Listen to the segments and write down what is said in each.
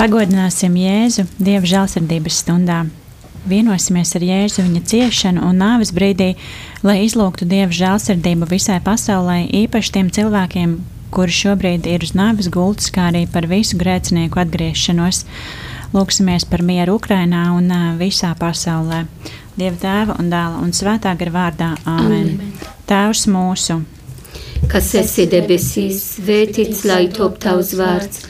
Pagodināsim Jēzu Dieva žēlsirdības stundā. Vienosimies ar Jēzu viņa ciešanu un nāves brīdī, lai izlūgtu Dieva žēlsirdību visai pasaulē, īpaši tiem cilvēkiem, kuri šobrīd ir uz nāves gultas, kā arī par visu grēcinieku atgriešanos. Lūksimies par mieru Ukrainā un visā pasaulē. Dieva tēva un dēla un svētā gara vārdā Āmen. Amen. Tēvs mūsu, kas esi debesīs, svētīts lai top tavs vārds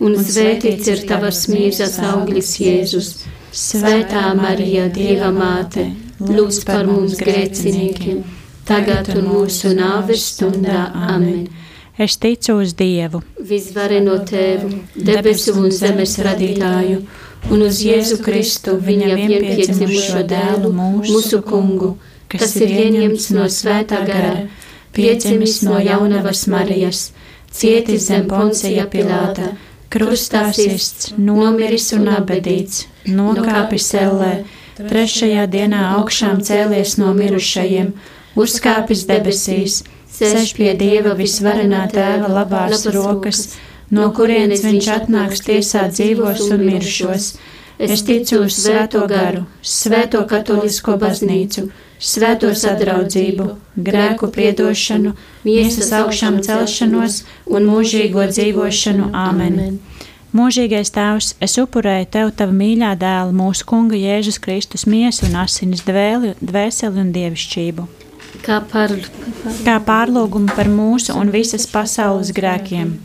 un svētīts ir tavas mīzas auglis Jēzus. Svētā Marija, Dieva māte, lūdz par mums grēciniekiem, tagad un mūsu nāves stundā. Amen! Es ticu uz Dievu, visvareno tēvu, debesu un zemes radītāju, un uz Jēzu Kristu, viņa vienpiedzimušo dēlu, mūsu kungu, kas ir ieņemts no svētā gara piedzimis no jaunavas Marijas, cietis zem Poncija Pilāta, krustā sists, nomiris un abedīts, nokāpis ellē, trešajā dienā augšām cēlies no mirušajiem, uzkāpis debesīs, sēž pie Dieva visvarenā tēva labās rokas, no kurienes viņš atnāks tiesāt dzīvos un mirušos. Es ticu uz svēto garu, svēto katolisko baznīcu svēto sadraudzību, grēku piedošanu, miesas augšām celšanos un mūžīgo dzīvošanu. Āmen! Mūžīgais Tēvs, es upurēju Tev, Tava mīļā dēla, mūsu Kunga Jēzus Kristus miesu un asinis dvēli, dvēseli un dievišķību. Kā, par... kā pārlūgumu par mūsu un visas pasaules grēkiem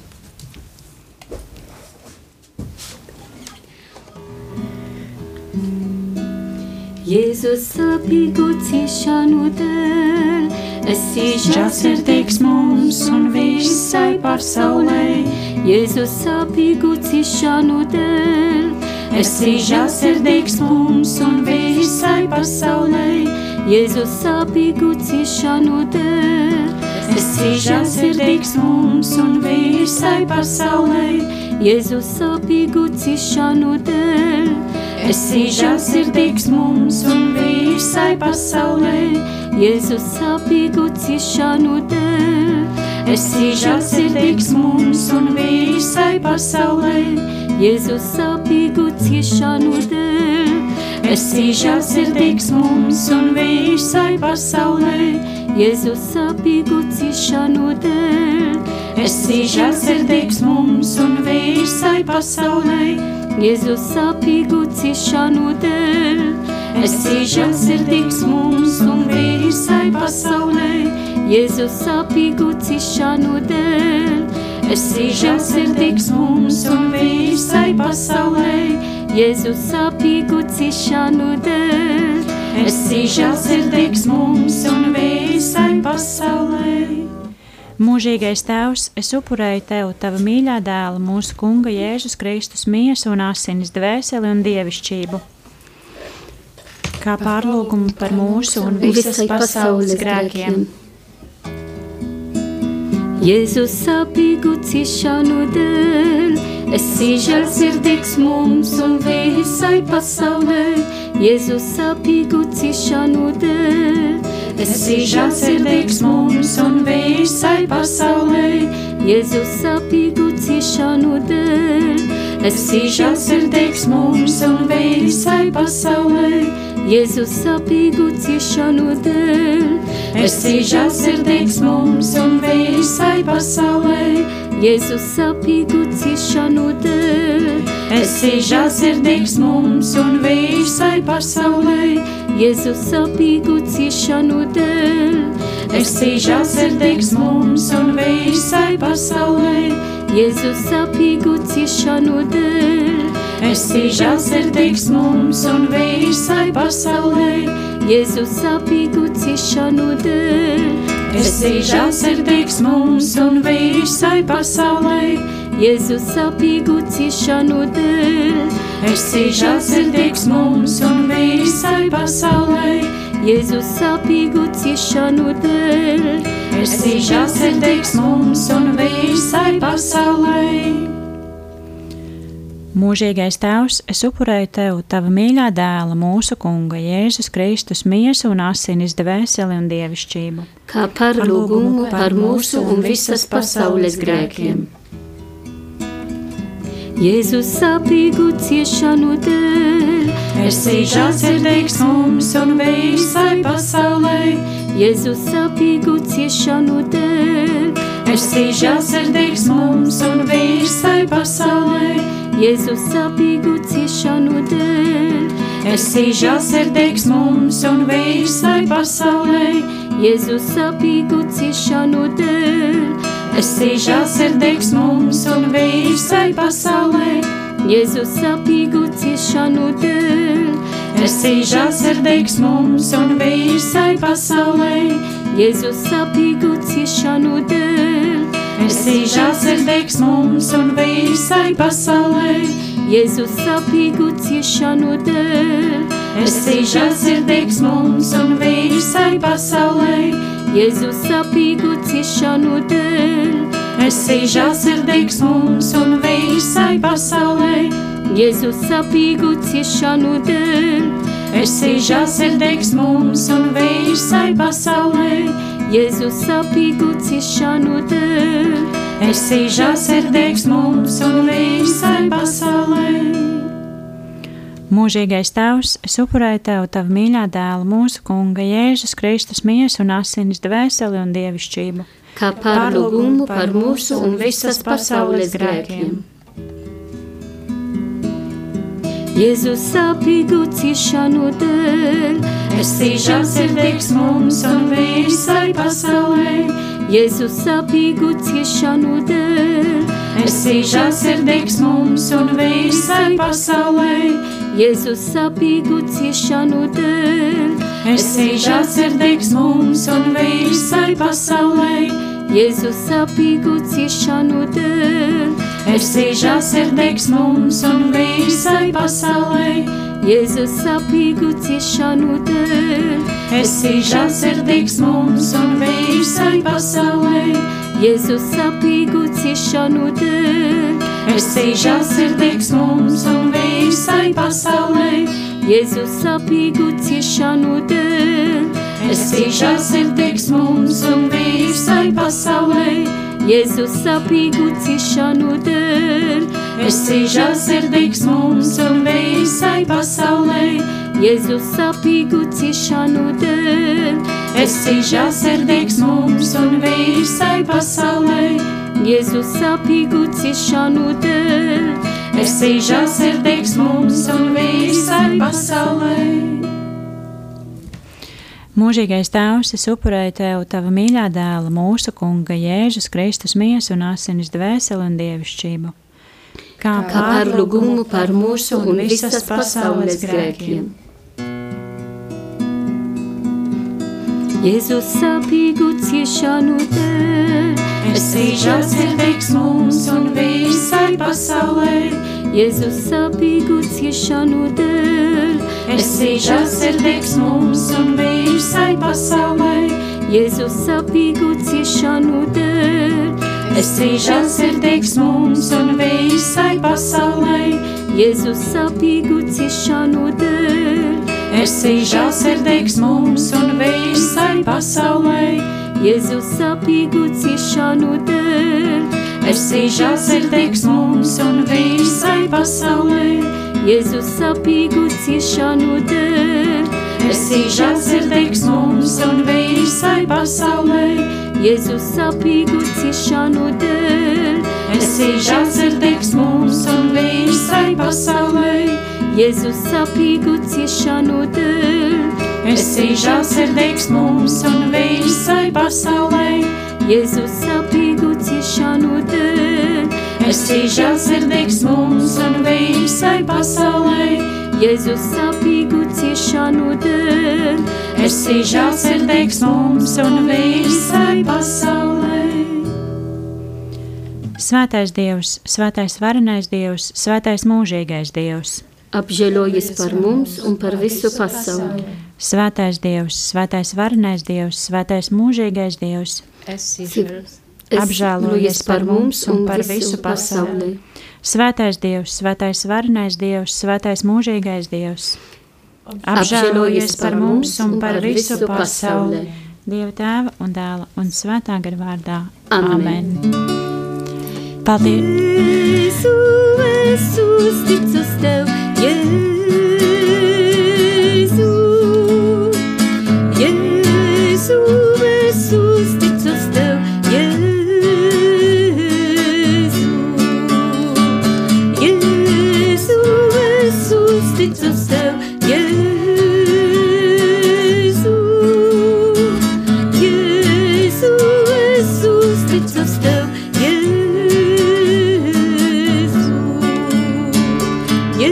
Jēzus sāpīgu ciešanu dēļ, esi žēlsirdīgs mums un visai pasaulē. Jēzus sāpīgu ciešanu dēļ, esi žēlsirdīgs mums un visai pasaulē. Jēzus sāpīgu ciešanu dēļ, esi žēlsirdīgs mums un visai pasaulē. Jēzus sāpīgu ciešanu dēļ. Esi žēlsirdīgs mums un visai pasaulē, Jēzus sāpīgu ciešanu dēļ. Esi žēlsirdīgs mums un visai pasaulē, Jēzus sāpīgu ciešanu dēļ. Esi žēlsirdīgs mums un visai pasaulē, Jēzus sāpīgu ciešanu dēļ. Esi žēlsirdīgs mums un visai pasaulē, Jēzus sāpīgu ciešanu dēļ. Esi žēlsirdīgs mums un visai pasaulē, Jēzus sāpīgu ciešanu dēļ. Esi žēlsirdīgs mums un visai pasaulē, Jēzus sāpīgu ciešanu dēļ. Esi žēlsirdīgs mums un visai pasaulē. Mūžīgais Tēvs, es upurēju Tev, Tava mīļā dēla, mūsu Kunga Jēzus Kristus miesu un asinis, dvēseli un dievišķību. Kā pārlūgumu par mūsu un visas pasaules grēkiem. Jēzus sāpīgu ciešanu dēļ, esi žēlsirdīgs mums un visai pasaulē. Jēzus sāpīgu ciešanu dēļ, esi žēlsirdīgs mums un visai pasaulē. Jēzus sāpīgu ciešanu dēļ, esi žēlsirdīgs mums un visai pasaulē. Jēzus sāpīgu ciešanu dēļ, esi žēlsirdīgs mums un visai pasaulē. Jēzus sāpīgu ciešanu dēļ, esi žēlsirdīgs mums un visai pasaulē. Jēzus sāpīgu ciešanu dēļ. Esi žēlsirdīgs mums un visai pasaulē. Jēzus sāpīgu ciešanu dēļ. Esi žēlsirdīgs mums un visai pasaulē. Jēzus sāpīgu ciešanu dēļ. Esi žēlsirdīgs mums un visai pasaulē. Jēzus sāpīgu ciešanu dēļ. Esi žēlsirdīgs mums un visai pasaulē. Jēzus sāpīgu ciešanu dēļ. Esi žēlsirdīgs mums un visai pasaulē. Mūžīgais Tēvs, es upurēju Tev, Tava mīļā dēla, mūsu Kunga, Jēzus Kristus, miesu un asinis, dvēseli un dievišķību. Kā par lūgumu par mūsu un visas pasaules grēkiem. Jēzus sāpīgu ciešanu dēļ. Esi žēlsirdīgs mums un visai pasaulē. Jēzus sāpīgu ciešanu dēļ. Esi žēlsirdīgs mums un visai pasaulē. Jēzus sāpīgu ciešanu dēļ. Esi žēlsirdīgs mums un visai pasaulē. Jēzus sāpīgu ciešanu dēļ. Esi žēlsirdīgs mums un visai pasaulē. Jēzus sāpīgu ciešanu dēļ. Esi žēlsirdīgs mums un visai pasaulē. Jēzus sāpīgu ciešanu dēļ. Esi žēlsirdīgs mums un visai pasaulē. Jēzus sāpīgu ciešanu dēļ. Esi žēlsirdīgs mums un visai pasaulē. Jēzus sāpīgu ciešanu dēļ. Esi žēlsirdīgs mums un visai pasaulē. Jēzus sāpīgu ciešanu dēļ. Esi žēlsirdīgs mums un visai pasaulē. Jēzus sāpīgu ciešanu dēļ. Esi žēlsirdīgs mums un visai pasaulē. Mūžīgais Tēvs, es upurēju Tev, Tava mīļā dēla, mūsu Kunga, Jēzus Kristus, miesu un asinis, dvēseli un dievišķību. Kā par lūgumu par mūsu un visas pasaules grēkiem. Jēzus sāpīgu ciešanu dēļ. Esi žēlsirdīgs mums un visai pasaulē. Jēzus sāpīgu ciešanu dēļ. Esi žēlsirdīgs mums un visai pasaulē. Jēzus sāpīgu ciešanu dēļ. Esi žēlsirdīgs mums un visai pasaulē. Jēzus sāpīgu ciešanu dēļ. Esi žēlsirdīgs mums un visai pasaulē. Jēzus sāpīgu ciešanu dēļ. Esi žēlsirdīgs mums un visai pasaulē. Jēzus sāpīgu ciešanu dēļ. Esi žēlsirdīgs mums un visai pasaulē. Jēzus sāpīgu ciešanu dēļ. Esi žēlsirdīgs mums un visai pasaulē. Jēzus sāpīgu ciešanu dēļ. Esi žēlsirdīgs mums un visai pasaulē. Jēzus sāpīgu ciešanu dēļ. Esi žēlsirdīgs mums un visai pasaulē. Jēzus sāpīgu ciešanu dēļ. Esi žēlsirdīgs mums un visai pasaulē. Mūžīgais Tēvs, es upurēju Tev, Tava mīļā dēla, mūsu Kunga, Jēzus Kristus, miesu un asinis, dvēseli un dievišķību. Kā par lūgumu par mūsu un visas pasaules grēkiem. Jēzus sāpīgu ciešanu dēļ. Esi žēlsirdīgs mums un visai pasaulē. Jēzus sāpīgu ciešanu dēļ. Esi žēlsirdīgs mums un visai pasaulē. Jēzus sāpīgu ciešanu dēļ. Esi žēlsirdīgs mums un visai pasaulē. Jēzus sāpīgu ciešanu dēļ. Esi žēlsirdīgs mums un visai pasaulē. Jēzus sāpīgu ciešanu dēļ. Esi žēlsirdīgs mums un visai pasaulē. Jēzus sāpīgu ciešanu dēļ. Esi žēlsirdīgs mums un visai pasaulē. Jēzus sāpīgu ciešanu dēļ. Esi žēlsirdīgs mums un visai pasaulē. Jēzus sāpīgu ciešanu dēļ. Esi žēlsirdīgs mums un visai pasaulē. Jēzus sāpīgu ciešanu dēļ. Esi žēlsirdīgs mums un visai pasaulē. Jēzus sāpīgu ciešanu dēļ. Esi žēlsirdīgs mums un visai pasaulē. Svētais Dievs, Svētais Varenais Dievs, Svētais Mūžīgais Dievs. Apžēlojies par mums un par visu pasauli. Svētais Dievs, Svētais Varenais Dievs, Svētais Mūžīgais Dievs. Apžēlojies par mums un par visu pasauli. Svētais Dievs, Svētais Varenais Dievs, Svētais Mūžīgais Dievs. Apžēlojies par mums un par visu pasauli. Dieva tēva un dēla un svētā gara vārdā. Amen! Paldies! Jēzu, es uzticu tev,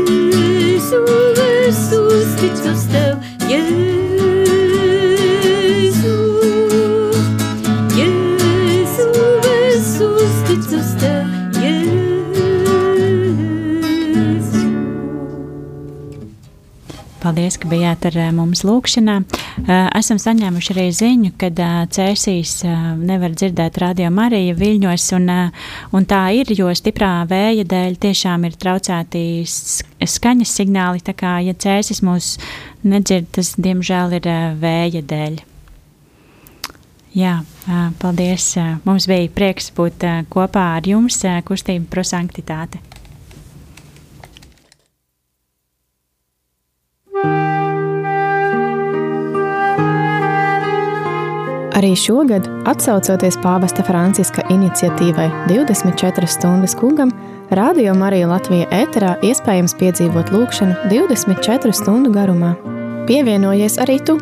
Jēzu! Paldies, ka bijāt ar mums lūkšanā. Esam saņēmuši arī ziņu, ka cēsīs nevar dzirdēt radio Marija viļņos, un, un tā ir, jo stiprā vēja dēļ tiešām ir traucēti skaņas signāli, tā kā, ja cēsis mūs nedzird, tas, diemžēl, ir vēja dēļ. Jā, paldies. Mums bija prieks būt kopā ar jums kustība prosanktitāte. Arī šogad, atsaucoties pāvesta Franciska iniciatīvai 24 stundas kungam, Radio Marija Latvija ēterā iespējams piedzīvot lūkšanu 24 stundu garumā. Pievienojies arī tu!